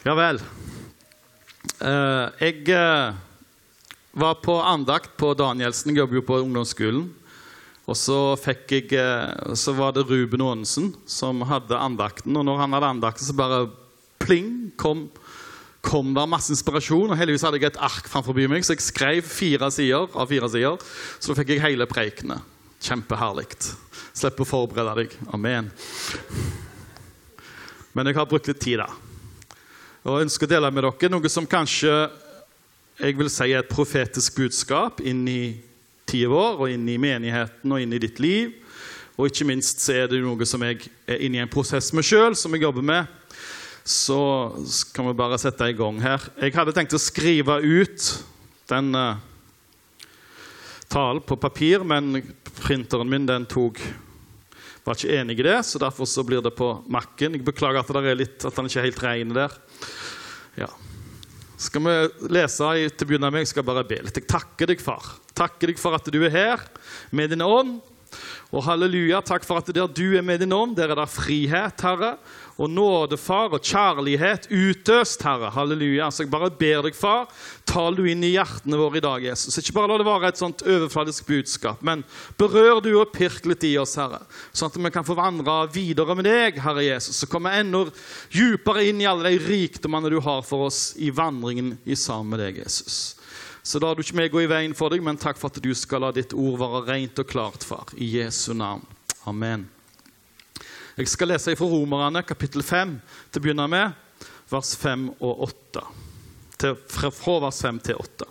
Ja vel. Eh, jeg eh, var på andakt på Danielsen. Jeg jobber jo på ungdomsskolen. Og så, jeg, eh, så var det Ruben Aanesen som hadde andakten. Og når han hadde andakten, så bare pling kom, kom der masse inspirasjon. Og heldigvis hadde jeg et ark framfor meg, så jeg skrev fire sider av fire sider. Så da fikk jeg hele preikene. Kjempeherlig. Slipp å forberede deg. Amen. Men jeg har brukt litt tid, da. Og ønsker å dele med dere noe som kanskje jeg vil si er et profetisk budskap inn i tida vår, og inn i menigheten og inn i ditt liv. Og ikke minst så er det noe som jeg er inne i en prosess med sjøl, som jeg jobber med. Så kan vi bare sette i gang her. Jeg hadde tenkt å skrive ut den uh, talen på papir, men printeren min den tok var ikke enig i det, så derfor så blir det på Mac-en. Jeg beklager at, det er litt, at den ikke er helt ren der. Ja. Skal vi lese til å begynne med? Jeg skal bare be litt. Jeg takker deg, far. Takker deg for at du er her med din ånd. Og halleluja, takk for at der du er med din ånd, der er det frihet, Herre og nåde, far, og kjærlighet utøst, Herre. Halleluja. Så jeg bare ber deg, far, tal du inn i hjertene våre i dag, Jesus. Ikke bare la det være et sånt overfladisk budskap, men berør du og pirk litt i oss, Herre. Sånn at vi kan få vandre videre med deg, Herre Jesus. Så komme enda djupere inn i alle de rikdommene du har for oss i vandringen i sammen med deg, Jesus. Så da du ikke meg gå i veien for deg, men takk for at du skal la ditt ord være rent og klart, far. I Jesu navn. Amen. Jeg skal lese fra Romerne kapittel 5 til å begynne med, vers 5 og 8. Til, fra, fra vers 5 til 8.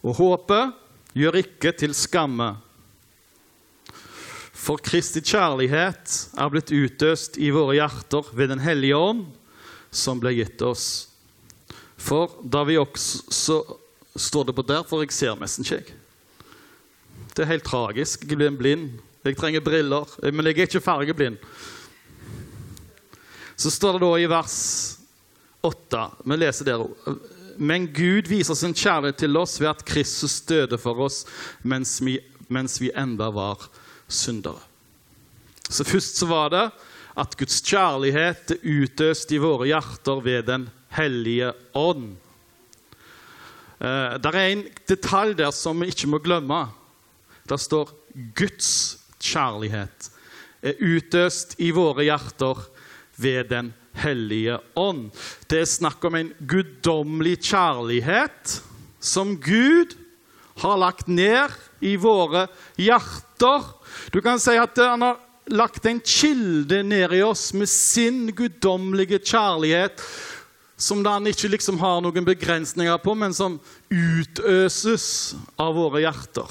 Og håpet gjør ikke til skamme. For Kristi kjærlighet er blitt utøst i våre hjerter ved Den hellige ånd, som ble gitt oss. For da vi også så står det på der, for jeg ser nesten ikke. jeg. Det er helt tragisk. Jeg blir blind. Jeg trenger briller, men jeg er ikke fargeblind. Så står det da i vers 8 Vi leser der Men Gud viser sin kjærlighet til oss ved at Kristus døde for oss mens vi, vi enda var syndere. Så først så var det at Guds kjærlighet er utøst i våre hjerter ved Den hellige ånd. Eh, det er en detalj der som vi ikke må glemme. Der står Guds kjærlighet er utøst i våre hjerter ved Den hellige ånd. Det er snakk om en guddommelig kjærlighet som Gud har lagt ned i våre hjerter. Du kan si at han har lagt en kilde ned i oss med sin guddommelige kjærlighet, som han ikke liksom har noen begrensninger på, men som utøses av våre hjerter.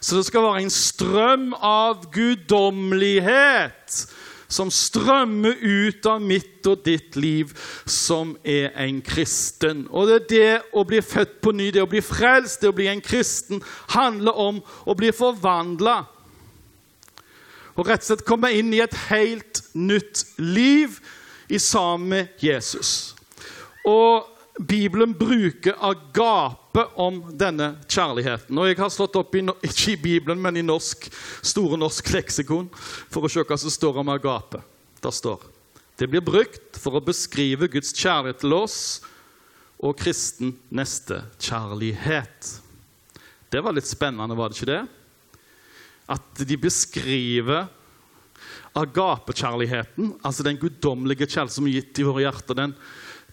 Så det skal være en strøm av guddommelighet som strømmer ut av mitt og ditt liv, som er en kristen. Og det er det å bli født på ny, det å bli frelst, det å bli en kristen, handler om å bli forvandla. Og rett og slett komme inn i et helt nytt liv i sammen med Jesus. Og Bibelen bruker agape om denne kjærligheten. Og Jeg har slått opp i, ikke i Bibelen, men i norsk, Store norsk leksikon for å se hva som står om agape. Der står det blir brukt for å beskrive Guds kjærlighet til oss og kristen nestekjærlighet. Det var litt spennende, var det ikke det? At de beskriver agapekjærligheten, altså den guddommelige kjærligheten som er gitt i våre hjerter. den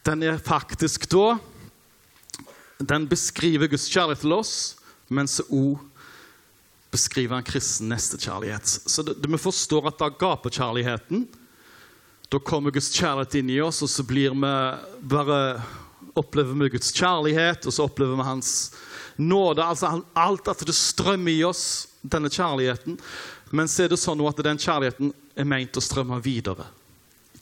den er faktisk da Den beskriver Guds kjærlighet til oss, mens òg beskriver han kristen nestekjærlighet. Så det, det, vi forstår at agapekjærligheten Da kommer Guds kjærlighet inn i oss, og så blir vi bare opplever vi Guds kjærlighet, og så opplever vi Hans nåde. altså Alt at det strømmer i oss, denne kjærligheten. Men så er det sånn at den kjærligheten er meint å strømme videre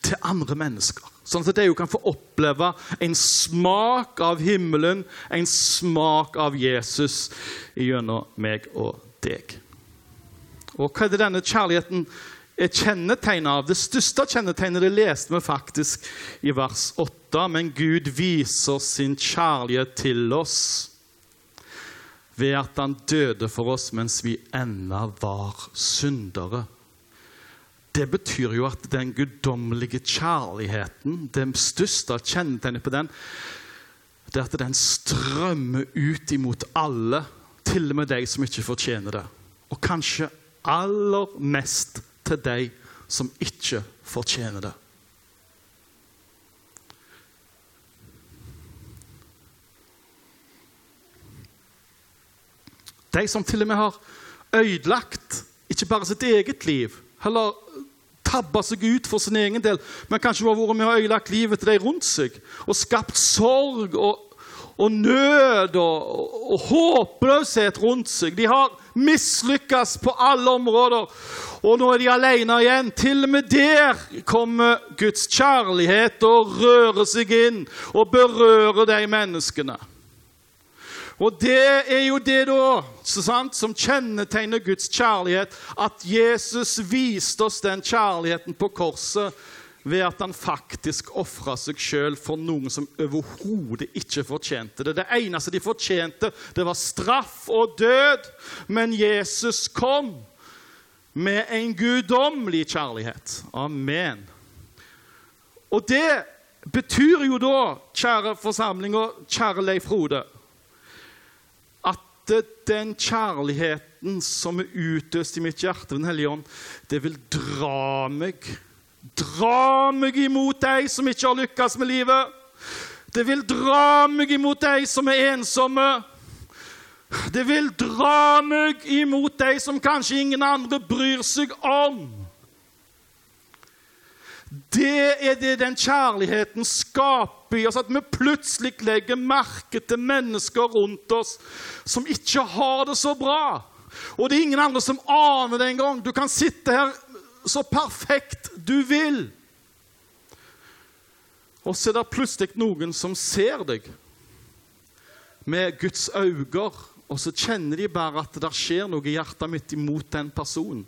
til andre mennesker. Sånn at de kan få oppleve en smak av himmelen, en smak av Jesus gjennom meg og deg. Og hva er det denne kjærligheten er kjennetegnet av? Det største kjennetegnet det leste vi faktisk i vers 8. Men Gud viser sin kjærlighet til oss. ved at han døde for oss mens vi ennå var syndere. Det betyr jo at den guddommelige kjærligheten, det største kjennetegnet på den, det er at den strømmer ut imot alle, til og med deg som ikke fortjener det. Og kanskje aller mest til deg som ikke fortjener det. De som til og med har ødelagt ikke bare sitt eget liv, heller tabba seg ut for sin egen del, men kanskje har vært med og ødelagt livet til de rundt seg og skapt sorg og, og nød og, og, håpløshet rundt seg. De har mislykkes på alle områder, og nå er de alene igjen. Til og med der kommer Guds kjærlighet og rører seg inn og berører de menneskene. Og det er jo det da, sant, som kjennetegner Guds kjærlighet, at Jesus viste oss den kjærligheten på korset ved at han faktisk ofra seg sjøl for noen som overhodet ikke fortjente det. Det eneste de fortjente, det var straff og død. Men Jesus kom med en guddommelig kjærlighet. Amen. Og det betyr jo da, kjære forsamling og kjære Leif Frode den kjærligheten som er utøst i mitt hjerte Den hellige ånd, det vil dra meg Dra meg imot deg som ikke har lykkes med livet. Det vil dra meg imot deg som er ensomme. Det vil dra meg imot deg som kanskje ingen andre bryr seg om. Det er det den kjærligheten skaper i oss, at vi plutselig legger merke til mennesker rundt oss som ikke har det så bra. Og det er ingen andre som aner det engang. Du kan sitte her så perfekt du vil. Og så er det plutselig noen som ser deg med Guds øyne, og så kjenner de bare at det skjer noe i hjertet mitt imot den personen.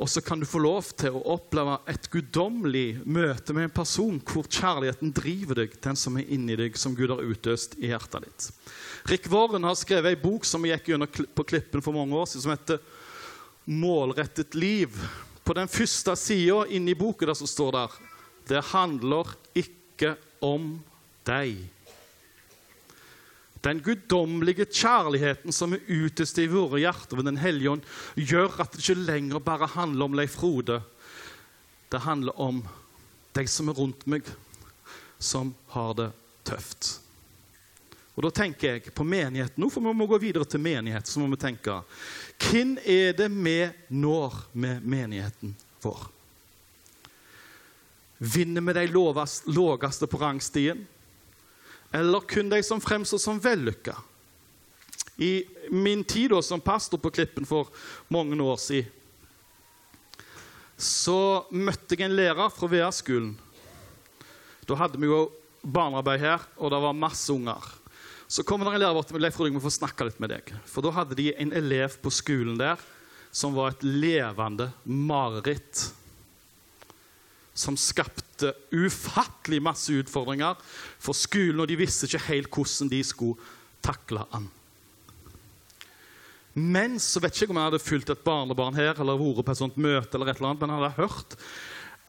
Og så kan du få lov til å oppleve et guddommelig møte med en person hvor kjærligheten driver deg, den som er inni deg, som Gud har utøst i hjertet ditt. Rick Warren har skrevet ei bok som vi gikk gjennom på Klippen for mange år siden, som heter 'Målrettet liv'. På den første sida inni boka der som står det 'Det handler ikke om deg'. Den guddommelige kjærligheten som er utøst i våre hjerter ved Den hellige ånd, gjør at det ikke lenger bare handler om Leif Frode. Det handler om de som er rundt meg, som har det tøft. Og Da tenker jeg på menigheten nå, for vi må gå videre til menighet. så må vi tenke, Hvem er det vi når med menigheten vår? Vinner vi de laveste på rangstien? Eller kun de som fremstår som vellykka. I min tid som pastor på Klippen for mange år siden så møtte jeg en lærer fra VR-skolen. Da hadde vi jo barnearbeid her, og det var masse unger. Så kom det en lærer bort til meg Leif Roding, vi får snakke litt med deg. For da hadde de en elev på skolen der som var et levende mareritt. Som skapte ufattelig masse utfordringer for skolen, og de visste ikke helt hvordan de skulle takle han. Men så vet ikke jeg om jeg hadde fulgt et barnebarn her eller vært på et sånt møte, eller et eller annet, men jeg hadde hørt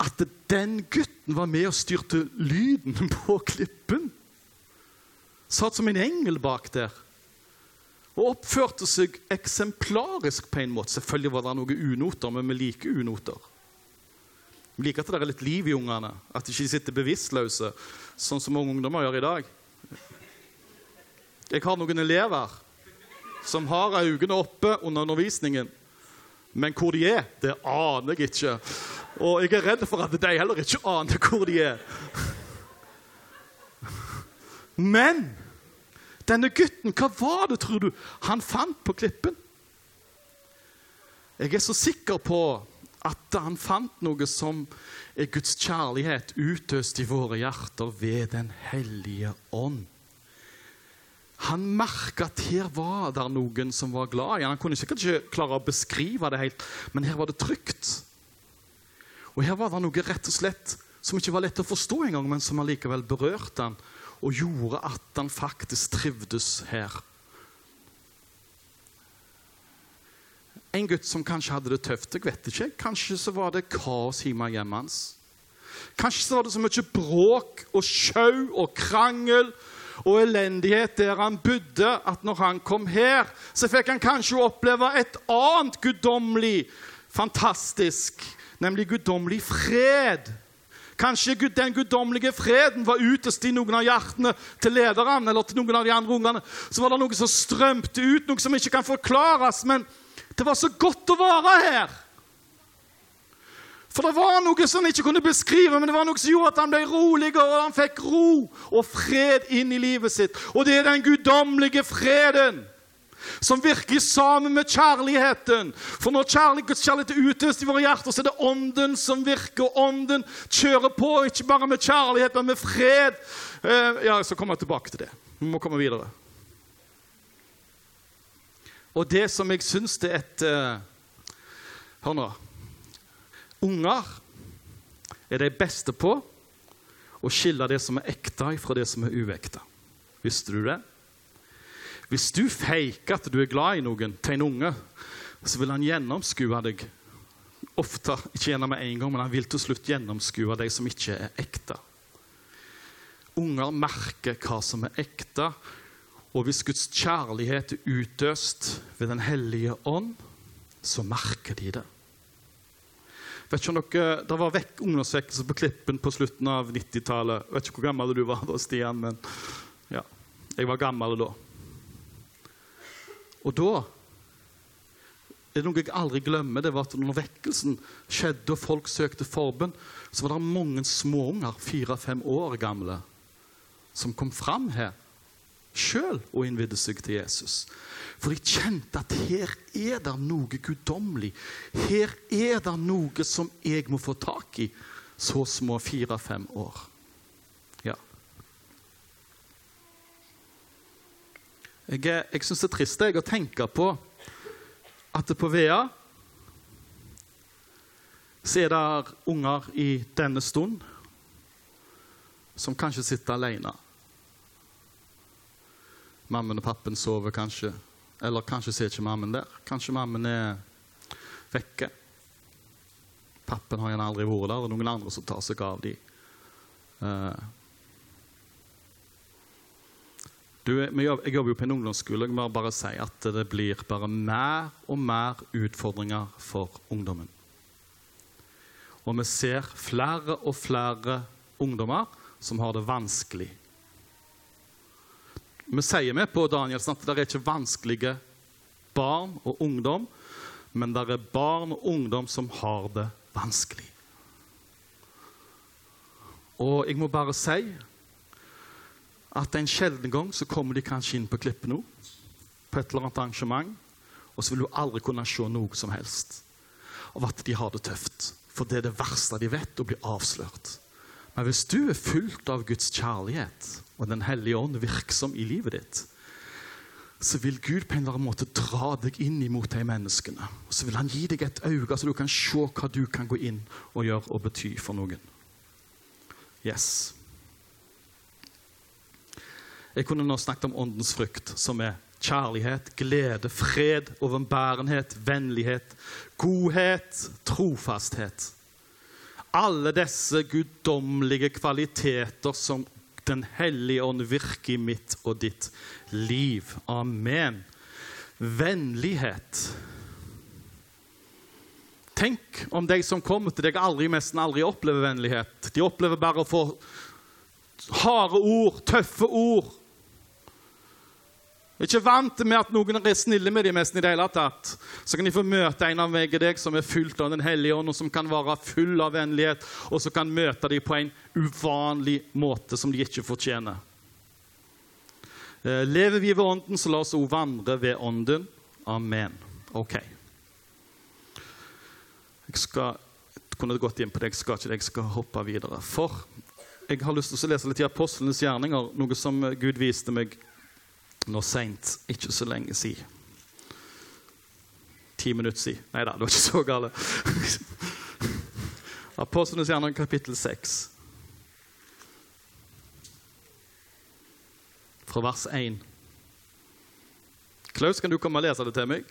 at den gutten var med og styrte lyden på klippen. Satt som en engel bak der. Og oppførte seg eksemplarisk på en måte. Selvfølgelig var det noen unoter, men vi liker unoter. Vi liker at det er litt liv i ungene, at de ikke sitter bevisstløse, sånn som mange ungdommer gjør i dag. Jeg har noen elever som har øynene oppe under undervisningen. Men hvor de er, det aner jeg ikke. Og jeg er redd for at de heller ikke aner hvor de er. Men denne gutten, hva var det, tror du, han fant på klippen? Jeg er så sikker på at han fant noe som er Guds kjærlighet utøst i våre hjerter ved Den hellige ånd. Han merka at her var det noen som var glad i ham. Han kunne sikkert ikke klare å beskrive det helt, men her var det trygt. Og her var det noe rett og slett som ikke var lett å forstå engang, men som allikevel berørte han og gjorde at han faktisk trivdes her. En gutt som kanskje hadde det tøft. jeg vet ikke. Kanskje så var det kaos hjemme hjemme hans. Kanskje så var det så mye bråk og sjau og krangel og elendighet der han bodde, at når han kom her, så fikk han kanskje oppleve et annet guddommelig fantastisk, nemlig guddommelig fred. Kanskje den guddommelige freden var utest i noen av hjertene til lederne eller til noen av de andre ungene. Så var det noe som strømte ut, noe som ikke kan forklares. Men det var så godt å være her. For det var noe som han ikke kunne beskrive, men det var noe som gjorde at han ble roligere, og han fikk ro og fred inn i livet sitt. Og det er den guddommelige freden som virker sammen med kjærligheten. For når kjærlighet er utøst i våre hjerter, så er det ånden som virker. og Ånden kjører på, ikke bare med kjærlighet, men med fred. Eh, ja, Så kommer jeg tilbake til det. Vi må komme videre. Og det som jeg syns det er et uh, Hør nå. Unger er de beste på å skille det som er ekte, fra det som er uekte. Visste du det? Hvis du faker at du er glad i noen til en unge, så vil han gjennomskue deg. Ofte ikke gjennom én gang, men han vil til slutt gjennomskue deg som ikke er ekte. Unger merker hva som er ekte, og hvis Guds kjærlighet er utøst ved Den hellige ånd, så merker de det. Vet ikke om dere, Det var vekk ungdomsvekkelse på Klippen på slutten av 90-tallet. Vet ikke hvor gammel du var da, Stian, men ja, jeg var gammel da. Og da det er noe jeg aldri glemmer, det var at når vekkelsen skjedde og folk søkte forbønn, så var det mange småunger, fire-fem år gamle, som kom fram her sjøl og innvidde seg til Jesus. For de kjente at her er det noe guddommelig. Her er det noe som jeg må få tak i, så små fire-fem år. Ja. Jeg, jeg syns det er trist jeg, å tenke på at det på Vea så er det unger i denne stund som kanskje sitter alene. Mammen og pappen sover kanskje, eller kanskje ser ikke mammen der. Kanskje mammen er vekke. Pappen har gjerne aldri vært der. Er noen andre som tar seg av dem. Uh, du, jeg jobber jo på en ungdomsskole. Jeg må bare si at det blir bare mer og mer utfordringer for ungdommen. Og vi ser flere og flere ungdommer som har det vanskelig. Vi sier med på Daniel at det er ikke vanskelige barn og ungdom, men det er barn og ungdom som har det vanskelig. Og jeg må bare si at en sjelden gang så kommer de kanskje inn på klippet nå, på et eller annet arrangement, og så vil du aldri kunne se noe som helst av at de har det tøft. For det er det verste de vet, å bli avslørt. Men hvis du er fullt av Guds kjærlighet og Den hellige ånd virksom i livet ditt, så vil Gud på en eller annen måte dra deg inn imot de menneskene. Og så vil han gi deg et øye, så du kan se hva du kan gå inn og gjøre og bety for noen. Yes. Jeg kunne nå snakket om åndens frukt, som er kjærlighet, glede, fred, overbærenhet, vennlighet, godhet, trofasthet. Alle disse guddommelige kvaliteter som Den hellige ånd virker i mitt og ditt liv. Amen. Vennlighet. Tenk om de som kommer til deg, aldri, nesten aldri opplever vennlighet. De opplever bare å få harde ord, tøffe ord, ikke vant med at noen er snille med dem nesten i det hele tatt. Så kan de få møte en av meg og deg som er fullt av Den hellige ånd, og som kan være full av vennlighet, og som kan møte dem på en uvanlig måte som de ikke fortjener. Eh, lever vi ved Ånden, så la oss òg vandre ved Ånden. Amen. Ok. Jeg skal kunne gått inn på det, jeg skal ikke det, jeg skal hoppe videre. For jeg har lyst til å lese litt i Apostlenes gjerninger, noe som Gud viste meg nå seint, ikke så lenge siden. Ti minutter siden. Nei da, det var ikke så gale. Apostlenes gjerning, kapittel 6. Fra vers 1. Klaus, kan du komme og lese det til meg?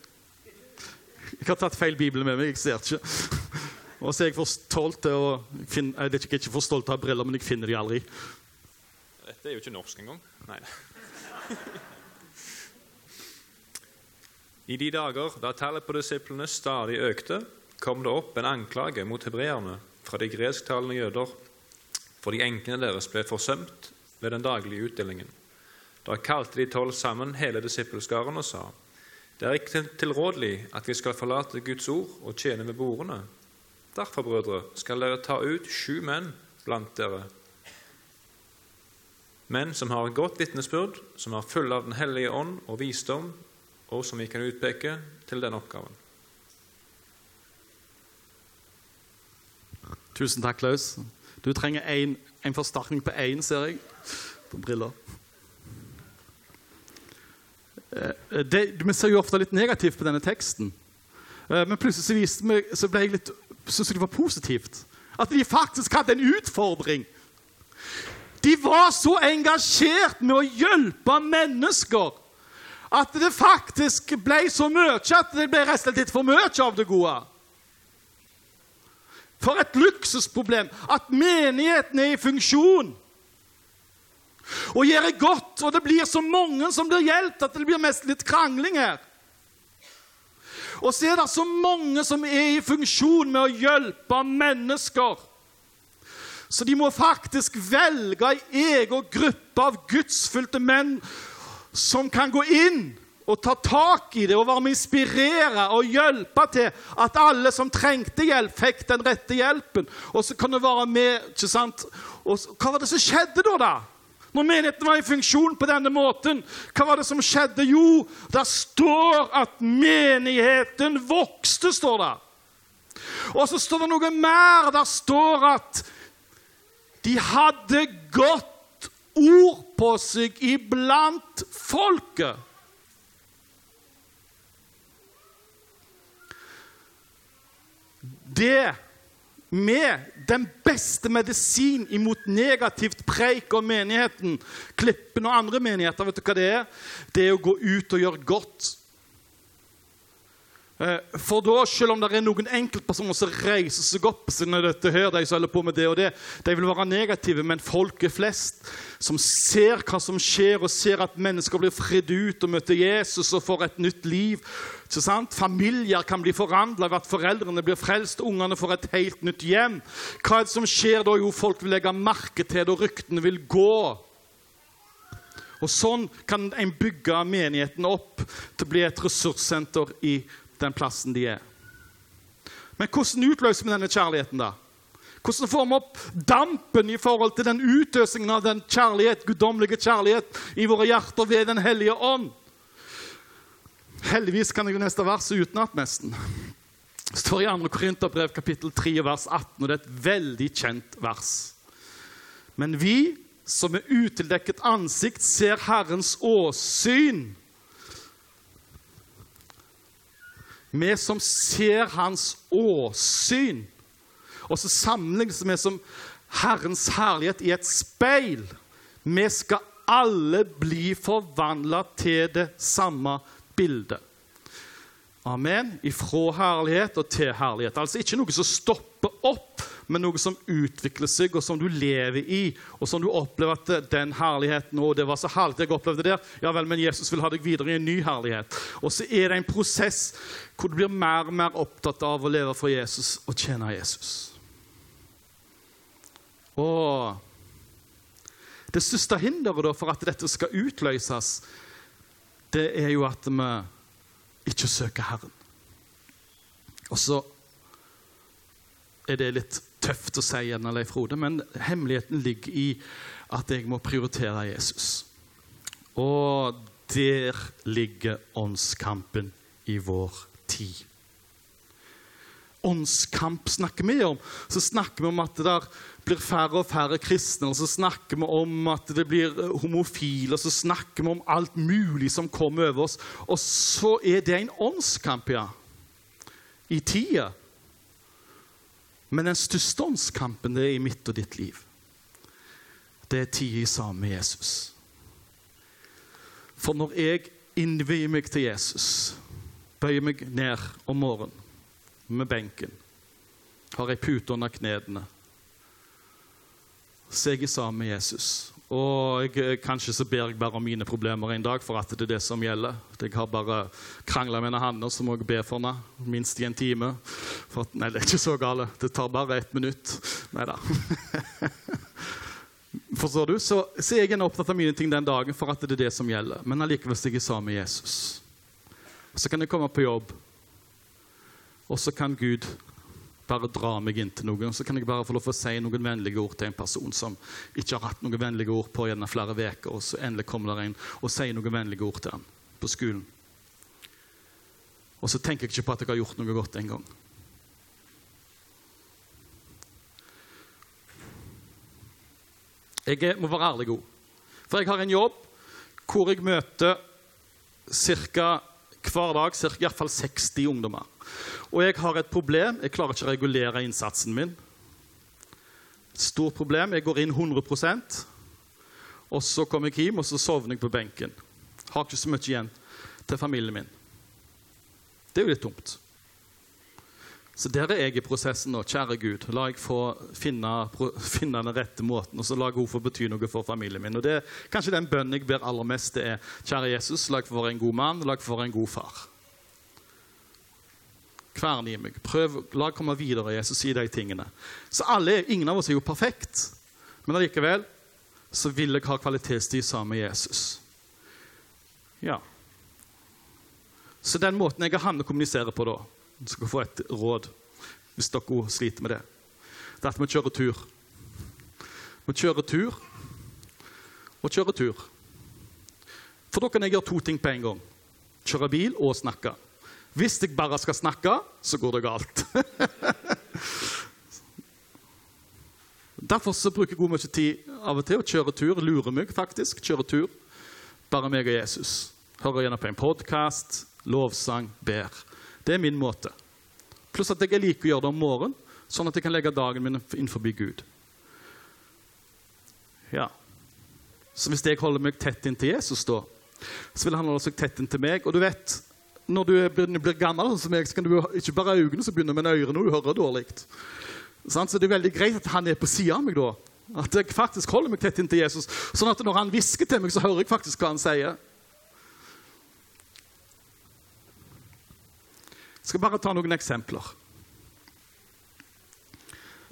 Jeg har tatt feil bibel med meg. Jeg ser ikke. Og så er jeg for stolt til å finne, Jeg er ikke for stolt til å ha briller, men jeg finner de aldri. Dette er jo ikke norsk engang. Nei. I de dager da tallet på disiplene stadig økte, kom det opp en anklage mot hebreerne fra de gresktalende jøder, fordi enkene deres ble forsømt ved den daglige utdelingen. Da kalte de tolv sammen hele disippelskaren og sa:" Det er ikke tilrådelig at vi skal forlate Guds ord og tjene ved bordene. Derfor, brødre, skal dere ta ut sju menn blant dere. Menn som har godt vitnesbyrd, som er fulle av Den hellige ånd og visdom, og som vi kan utpeke til den oppgaven. Tusen takk, Klaus. Du trenger en, en forsterkning på én, ser jeg. På briller. Eh, Det, vi ser jo ofte litt negativt på denne teksten. Eh, Men plutselig så, vi, så ble jeg litt, syntes jeg det var positivt. At de faktisk hadde en utfordring. De var så engasjert med å hjelpe mennesker at det faktisk ble så mye at det ble rett og slett for mye av det gode. For et luksusproblem at menigheten er i funksjon og gjør det godt, og det blir så mange som blir hjulpet at det blir mest litt krangling her. Og så er det så mange som er i funksjon med å hjelpe mennesker. Så de må faktisk velge ei egen gruppe av gudsfylte menn som kan gå inn og ta tak i det og være med å inspirere og hjelpe til at alle som trengte hjelp, fikk den rette hjelpen. Og så kan det være med, ikke sant? Og så, Hva var det som skjedde da? da? Når menigheten var i funksjon på denne måten, hva var det som skjedde? Jo, det står at menigheten vokste, står det. Og så står det noe mer. Der står at de hadde godt ord på seg iblant folket. Det med den beste medisin imot negativt preik om menigheten, Klippen og andre menigheter, vet du hva det er? Det er å gå ut og gjøre godt. Eh, For da, selv om det er noen enkeltpersoner som reiser seg opp dette her, de som holder på med det og det, de vil være negative, men folket flest, som ser hva som skjer, og ser at mennesker blir fridd ut og møter Jesus og får et nytt liv? Familier kan bli forandra ved at foreldrene blir frelst, ungene får et helt nytt hjem. Hva er det som skjer da? Jo, folk vil legge merke til det, og ryktene vil gå. Og Sånn kan en bygge menigheten opp til å bli et ressurssenter i den plassen de er. Men hvordan utløser vi denne kjærligheten, da? Hvordan får vi opp dampen i forhold til den utøsingen av den kjærlighet, guddommelige kjærlighet i våre hjerter ved Den hellige ånd? Heldigvis kan jeg jo neste vers utenat nesten. Det står i 2. Korinterbrev kapittel 3 vers 18, og det er et veldig kjent vers. Men vi som med utildekket ansikt ser Herrens åsyn Vi som ser Hans åsyn, og så sammenlignes vi som Herrens herlighet i et speil. Vi skal alle bli forvandla til det samme bildet. Amen. Ifra herlighet og til herlighet. Altså ikke noe som stopper opp, men noe som utvikler seg, og som du lever i. Og som du opplever at den herligheten og det var så herlig jeg opplevde der. Ja vel, men Jesus vil ha deg videre i en ny herlighet. Og så er det en prosess hvor du blir mer og mer opptatt av å leve for Jesus og tjene Jesus. Og det største hinderet for at dette skal utløses, det er jo at vi ikke søker Herren. Og så er det litt tøft å si igjen, Leif Frode, men hemmeligheten ligger i at jeg må prioritere Jesus. Og der ligger åndskampen i vår tid. Åndskamp snakker vi om. Så snakker vi om at det blir færre og færre kristne. Og så snakker vi om at det blir homofile, og så snakker vi om alt mulig som kommer over oss. Og så er det en åndskamp, ja. I tida. Men den største åndskampen det er i mitt og ditt liv. Det er tida sammen med Jesus. For når jeg innvier meg til Jesus, bøyer meg ned om morgenen med benken. Har ei pute under knærne. Så jeg er sammen med Jesus. Og jeg, kanskje så ber jeg bare om mine problemer en dag, for at det er det som gjelder. Jeg har bare krangla med en Hanne, så må jeg be for henne minst i en time. For at, nei, det er ikke så gale. Det tar bare ett minutt. Nei da. Forstår du? Så, så jeg er opptatt av mine ting den dagen, for at det er det som gjelder. Men allikevel er jeg sammen med Jesus. Så kan jeg komme på jobb, og så kan Gud bare dra meg inn til noen. Så kan jeg bare få lov å si noen vennlige ord til en person som ikke har hatt noen vennlige ord på gjennom flere uker, og så endelig kommer det en og sier noen vennlige ord til han på skolen. Og så tenker jeg ikke på at jeg har gjort noe godt en gang. Jeg må være ærlig god. For jeg har en jobb hvor jeg møter ca. hver dag ca. 60 ungdommer. Og jeg har et problem. Jeg klarer ikke å regulere innsatsen min. Stort problem. Jeg går inn 100% og så kommer jeg hjem og så sovner jeg på benken. Har ikke så mye igjen til familien min. Det er jo litt dumt. Så der er jeg i prosessen nå. Kjære Gud, la jeg få finne, finne den rette måten, og så la jeg få bety noe for familien min. Og det er Kanskje den bønnen jeg ber aller mest, det er Kjære Jesus, la jeg få være en god mann, la jeg få være en god far. Kvern i meg. Prøv, La jeg komme videre, Jesus, i de tingene. Så alle, Ingen av oss er jo perfekt, men allikevel så vil jeg ha kvalitetstid sammen med Jesus. Ja. Så den måten jeg har han å kommunisere på da, du skal få et råd hvis dere sliter med det, det er at vi kjører tur. Vi kjører tur og kjører tur. For da kan jeg gjøre to ting på en gang. Kjøre bil og snakke. Hvis jeg bare skal snakke, så går det galt. Derfor så bruker jeg god mye tid av og til å kjøre tur. Lurer meg, faktisk. Kjøre tur. Bare meg og Jesus. Hører gjennom på en podkast, lovsang, ber. Det er min måte. Pluss at jeg liker å gjøre det om morgenen, sånn at jeg kan legge dagen min innenfor Gud. Ja. Så hvis jeg holder meg tett inntil Jesus, da, så vil han holde seg tett inntil meg. Og du vet, når du blir, gammel, sånn som jeg, så kan du ikke bare øynene som begynner, men ørene, du hører dårlig. Så det er veldig greit at han er på sida av meg da. At jeg faktisk holder meg tett inntil Jesus. Sånn at når han hvisker til meg, så hører jeg faktisk hva han sier. Jeg skal bare ta noen eksempler.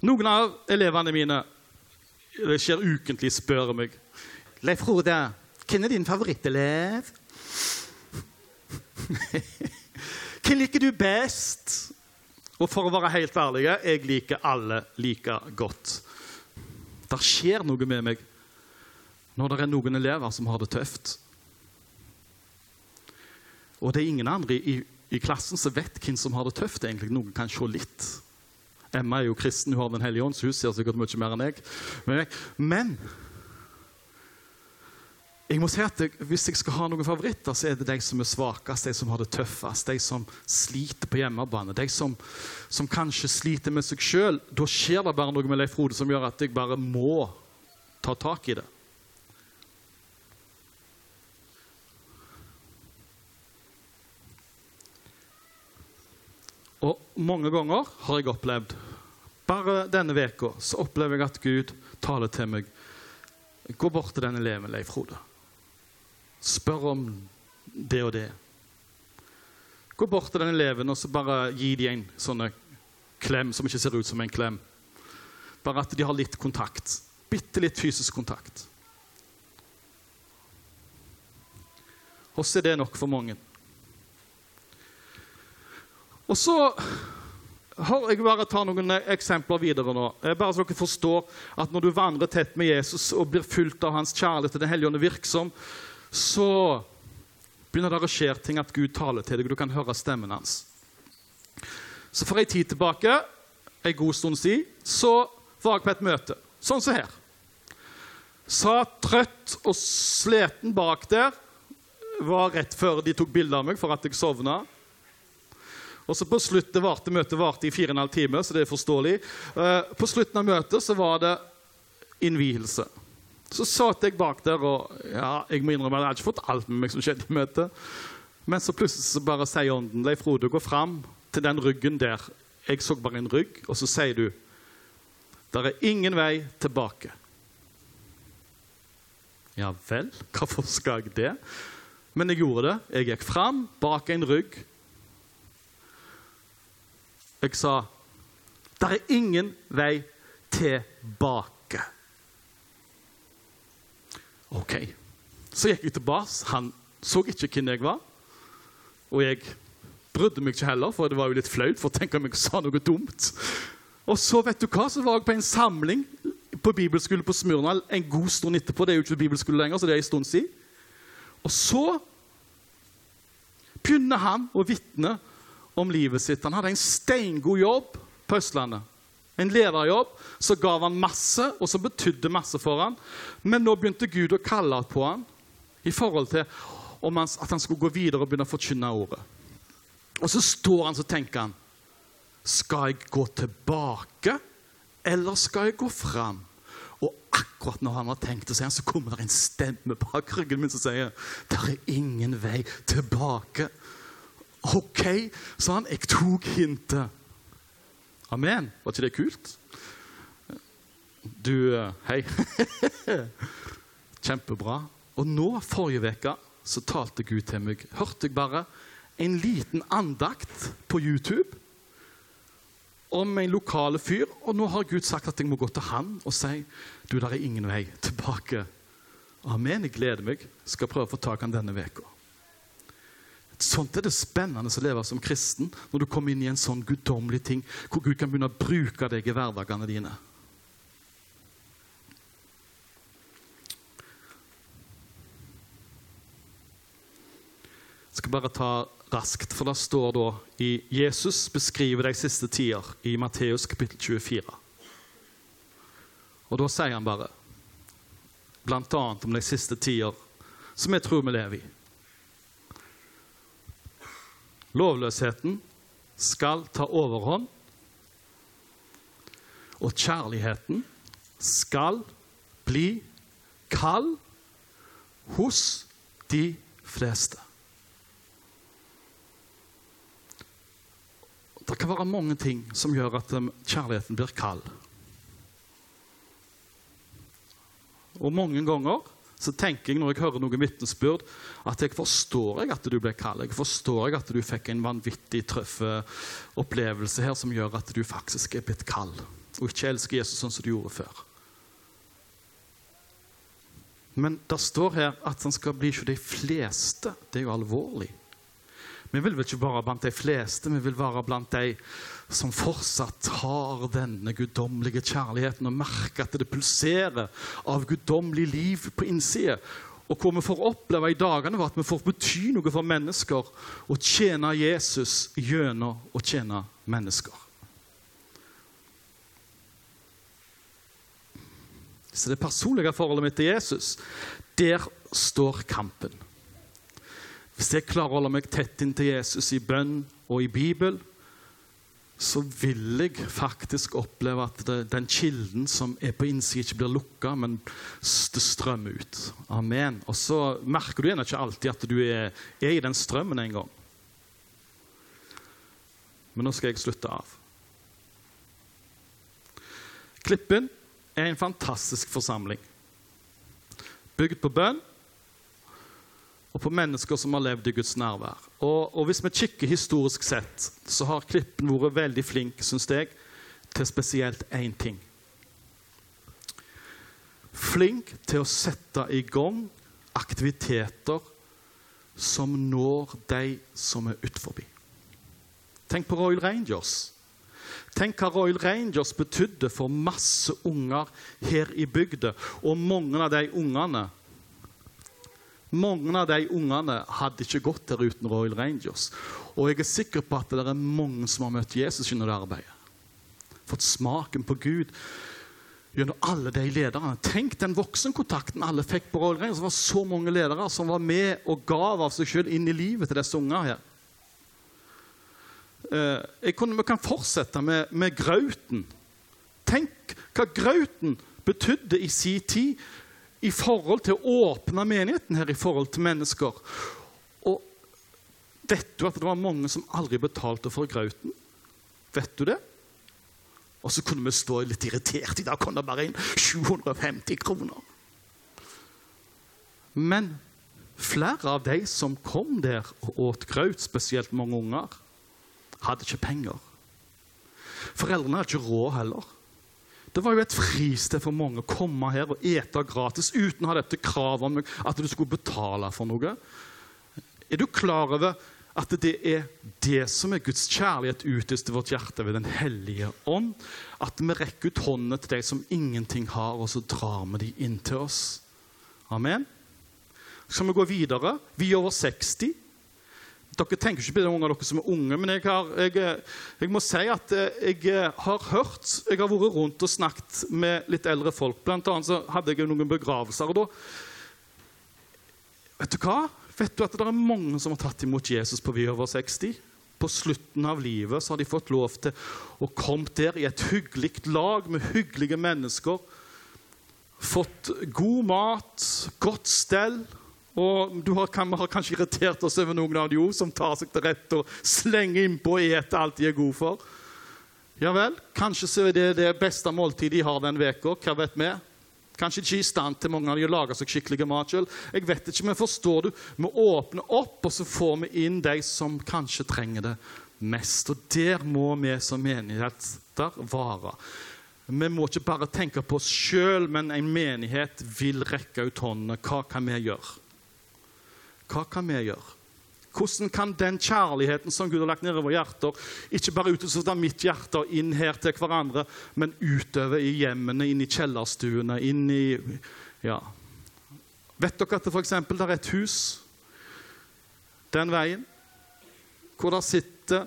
Noen av elevene mine det skjer ukentlig, spør meg Leif Frode, hvem er din favorittelev? Hvem liker du best? Og for å være helt ærlig, jeg liker alle like godt. Det skjer noe med meg når det er noen elever som har det tøft. Og det er ingen andre i, i klassen som vet hvem som har det tøft. egentlig. Noen kan se litt. Emma er jo kristen, hun har Den hellige ånd, så hun ser sikkert mye mer enn jeg. Men jeg må si at jeg, Hvis jeg skal ha noen favoritter, så er det de som er svakest, de som har det tøffest, de som sliter på hjemmebane, de som, som kanskje sliter med seg sjøl. Da skjer det bare noe med Leif Frode som gjør at jeg bare må ta tak i det. Og mange ganger har jeg opplevd Bare denne veka så opplever jeg at Gud taler til meg. Gå bort til den eleven, Leif Frode. Spør om det og det. Gå bort til den eleven og så bare gi dem en sånn klem som ikke ser ut som en klem. Bare at de har litt kontakt. Bitte litt fysisk kontakt. Oss er det nok for mange. Og så har jeg bare ta noen eksempler videre nå. Bare så dere forstår at Når du vandrer tett med Jesus og blir fulgt av hans kjærlighet til Den hellige ånd virksom, så begynner det å skje ting at Gud taler til deg, og du kan høre stemmen hans. Så for ei tid tilbake, ei god stund siden, så var jeg på et møte. Sånn som her. Satt trøtt og sliten bak der. Var rett før de tok bilde av meg for at jeg sovna. Og så på slutten varte Møtet varte i fire og en halv time, så det er forståelig. Eh, på slutten av møtet så var det innvielse. Så satt jeg bak der, og ja, jeg må innrømme at jeg hadde ikke fått alt med meg som skjedde i møtet. Men så plutselig så bare sier ånden Leif Frode, gå fram til den ryggen der. Jeg så bare en rygg, og så sier du Det er ingen vei tilbake. Ja vel, hvorfor skal jeg det? Men jeg gjorde det. Jeg gikk fram bak en rygg. Jeg sa Det er ingen vei tilbake. OK. Så gikk jeg tilbake. Han så ikke hvem jeg var. Og jeg brydde meg ikke heller, for det var jo litt flaut. for å tenke om jeg sa noe dumt. Og så vet du hva, så var jeg på en samling på bibelskole på Smyrna en god stund etterpå. Det er jo ikke bibelskole lenger, så det er en stund siden. Og så begynner han å vitne om livet sitt. Han hadde en steingod jobb på Østlandet. En lederjobb som gav han masse, og som betydde masse for han. Men nå begynte Gud å kalle på han i forhold til han, at han skulle gå videre og begynne å forkynne ordet. Og så står han så tenker han Skal jeg gå tilbake, eller skal jeg gå fram? Og akkurat når han har tenkt å si så kommer det en stemme bak ryggen min som sier det er ingen vei tilbake. OK, sa han. Jeg tok hintet. Amen. Var ikke det kult? Du eh, Hei. Kjempebra. Og nå, forrige uke, så talte Gud til meg. Hørte jeg bare en liten andakt på YouTube om en lokale fyr. Og nå har Gud sagt at jeg må gå til han og si du, der er ingen vei tilbake. Amen. Jeg gleder meg. Skal prøve å få tak i han denne veka. Sånt er det spennende å leve som kristen når du kommer inn i en sånn guddommelig ting, hvor Gud kan begynne å bruke deg i hverdagene dine. Jeg skal bare ta raskt, for det står da i Jesus beskriver de siste tider i Matteus kapittel 24. Og da sier han bare, annet om de siste tider, som jeg tror vi lever i. Lovløsheten skal ta overhånd, og kjærligheten skal bli kald hos de fleste. Det kan være mange ting som gjør at kjærligheten blir kald. Og mange ganger så tenker jeg når jeg hører noen vitnesbyrd, at jeg forstår jeg at du ble kald. Jeg forstår jeg at du fikk en vanvittig trøffe opplevelse her som gjør at du faktisk er blitt kald, og ikke elsker Jesus sånn som du gjorde før. Men det står her at han skal bli ikke de fleste. Det er jo alvorlig. Vi vil vel ikke være blant de fleste, vi vil være blant de som fortsatt har denne guddommelige kjærligheten og merker at det pulserer av guddommelig liv på innsida. Og hvor vi får oppleve i dagene var at vi får bety noe for mennesker og tjene Jesus gjennom å tjene mennesker. Så det personlige forholdet mitt til Jesus, der står kampen. Hvis jeg klarer å holde meg tett inntil Jesus i bønn og i Bibel, så vil jeg faktisk oppleve at det, den kilden som er på innsiden, ikke blir lukka, men det strømmer ut. Amen. Og så merker du gjerne ikke alltid at du er, er i den strømmen en gang. Men nå skal jeg slutte av. Klippen er en fantastisk forsamling. Bygd på bønn og på mennesker som har levd i Guds nærvær. Og, og hvis vi kikker historisk sett, så har Klippen vært veldig flink, syns jeg, til spesielt én ting. Flink til å sette i gang aktiviteter som når de som er utenfor. Tenk på Royal Rangers. Tenk hva Royal Rangers betydde for masse unger her i bygda. Og mange av de ungene mange av de ungene hadde ikke gått der uten Royal Rangers. Og jeg er sikker på at det er mange som har møtt Jesus gjennom det arbeidet. Fått smaken på Gud gjennom alle de lederne. Tenk den voksenkontakten alle fikk på Royal Rangers. Det var så mange ledere som var med og gav av seg selv inn i livet til disse ungene her. Jeg kunne, vi kan fortsette med, med Grauten. Tenk hva Grauten betydde i sin tid i forhold til å åpne menigheten her i forhold til mennesker. Og Vet du at det var mange som aldri betalte for grauten? Vet du det? Og så kunne vi stå litt irritert. I dag kom det bare inn 750 kroner. Men flere av de som kom der og åt graut, spesielt mange unger, hadde ikke penger. Foreldrene hadde ikke råd heller. Det var jo et fristed for mange å komme her og ete gratis uten å ha dette kravet om at du skulle betale for noe. Er du klar over at det er det som er Guds kjærlighet utøst til vårt hjerte ved Den hellige ånd? At vi rekker ut hånden til de som ingenting har, og så drar vi de inn til oss. Amen. Så skal vi gå videre. Vi er over 60. Dere tenker ikke på det, av dere som er unge, men jeg, har, jeg, jeg, må si at jeg har hørt Jeg har vært rundt og snakket med litt eldre folk. Blant annet så hadde jeg noen begravelser. og da Vet du hva? Vet du at det er mange som har tatt imot Jesus på Vi over 60? På slutten av livet så har de fått lov til å komme der i et hyggelig lag med hyggelige mennesker. Fått god mat, godt stell. Og du har, kan, har kanskje irritert oss over noen av de òg, som tar seg til rette og slenger innpå og eter alt de er gode for. Ja vel, kanskje så er det det beste måltidet de har den uka. Hva vet vi? Kanskje ikke i stand til mange av de å lage seg skikkelig mat selv. Jeg vet ikke, men forstår du? Vi åpner opp, og så får vi inn de som kanskje trenger det mest. Og der må vi som menigheter være. Vi må ikke bare tenke på oss sjøl, men en menighet vil rekke ut håndene. Hva kan vi gjøre? Hva kan vi gjøre? Hvordan kan den kjærligheten som Gud har lagt ned i våre hjerter, ikke bare utøves av mitt hjerte og inn her til hverandre, men utover i hjemmene, inn i kjellerstuene, inn i Ja. Vet dere at det f.eks. er et hus den veien hvor det sitter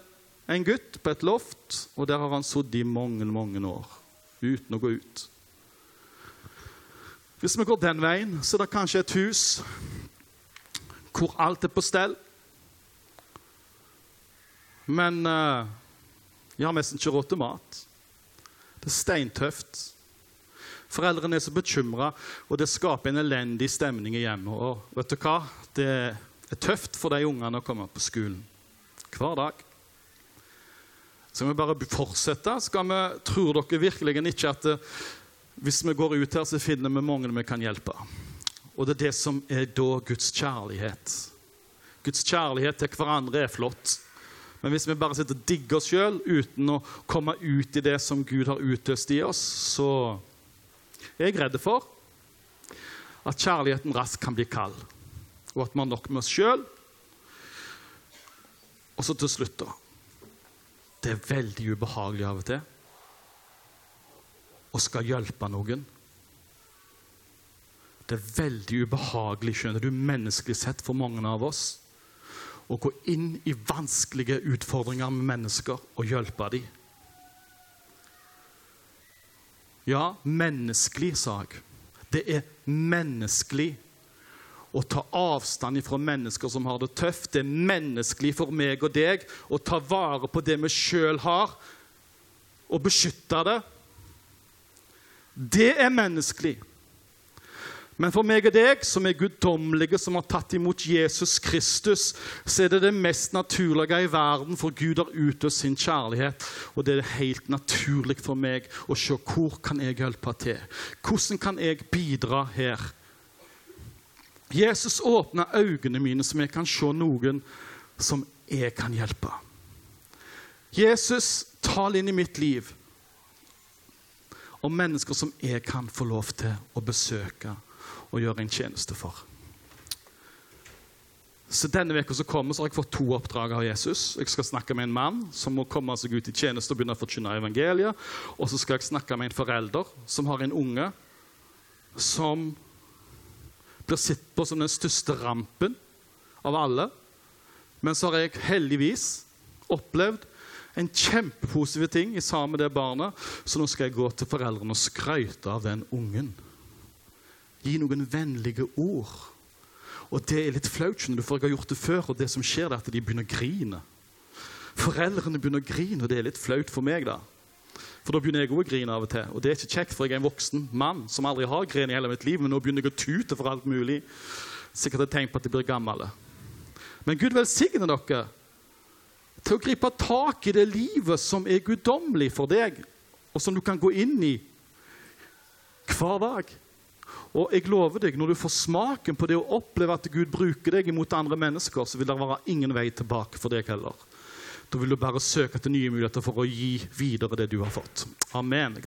en gutt på et loft, og der har han sittet i mange, mange år uten å gå ut. Hvis vi går den veien, så er det kanskje et hus hvor alt er på stell. Men uh, jeg har nesten ikke råd til mat. Det er steintøft. Foreldrene er så bekymra, og det skaper en elendig stemning i hjemmet. Og vet du hva? Det er tøft for de ungene å komme på skolen hver dag. Skal vi bare fortsette? Skal vi, Tror dere virkelig ikke at eh, hvis vi går ut her, så finner vi mange vi kan hjelpe? Og det er det som er da Guds kjærlighet. Guds kjærlighet til hverandre er flott. Men hvis vi bare sitter og digger oss sjøl uten å komme ut i det som Gud har utøst i oss, så er jeg redd for at kjærligheten raskt kan bli kald, og at vi har nok med oss sjøl. Og så til slutt, da. Det er veldig ubehagelig av og til å skal hjelpe noen. Det er veldig ubehagelig, skjønner du, menneskelig sett for mange av oss å gå inn i vanskelige utfordringer med mennesker og hjelpe dem. Ja, menneskelig, sa jeg. Det er menneskelig å ta avstand fra mennesker som har det tøft. Det er menneskelig for meg og deg å ta vare på det vi sjøl har, og beskytte det. Det er menneskelig. Men for meg og deg, som er guddommelige, som har tatt imot Jesus Kristus, så er det det mest naturlige i verden, for Gud har utøst sin kjærlighet. Og det er helt naturlig for meg å se hvor kan jeg hjelpe til. Hvordan kan jeg bidra her? Jesus åpna øynene mine, så jeg kan se noen som jeg kan hjelpe. Jesus, tal inn i mitt liv om mennesker som jeg kan få lov til å besøke å gjøre en tjeneste for. Så Denne veka som kommer, så har jeg fått to oppdrag av Jesus. Jeg skal snakke med en mann som må komme seg ut i tjeneste og begynne å forkynne evangeliet. Og så skal jeg snakke med en forelder som har en unge som blir sett på som den største rampen av alle. Men så har jeg heldigvis opplevd en kjempepositiv ting i sammen med det barnet, så nå skal jeg gå til foreldrene og skryte av den ungen. Gi noen vennlige ord. Og det er litt flaut, for jeg har gjort det før. Og det som skjer, er at de begynner å grine. Foreldrene begynner å grine, og det er litt flaut for meg. da. For da begynner jeg òg å grine av og til. Og det er ikke kjekt, for jeg er en voksen mann som aldri har grenet i hele mitt liv, men nå begynner jeg å tute for alt mulig. Sikkert et tegn på at jeg blir gammel. Men Gud velsigne dere til å gripe tak i det livet som er guddommelig for deg, og som du kan gå inn i hver dag. Og jeg lover deg, når du får smaken på det å oppleve at Gud bruker deg imot andre mennesker, så vil det være ingen vei tilbake for deg heller. Da vil du bare søke etter nye muligheter for å gi videre det du har fått. Amen.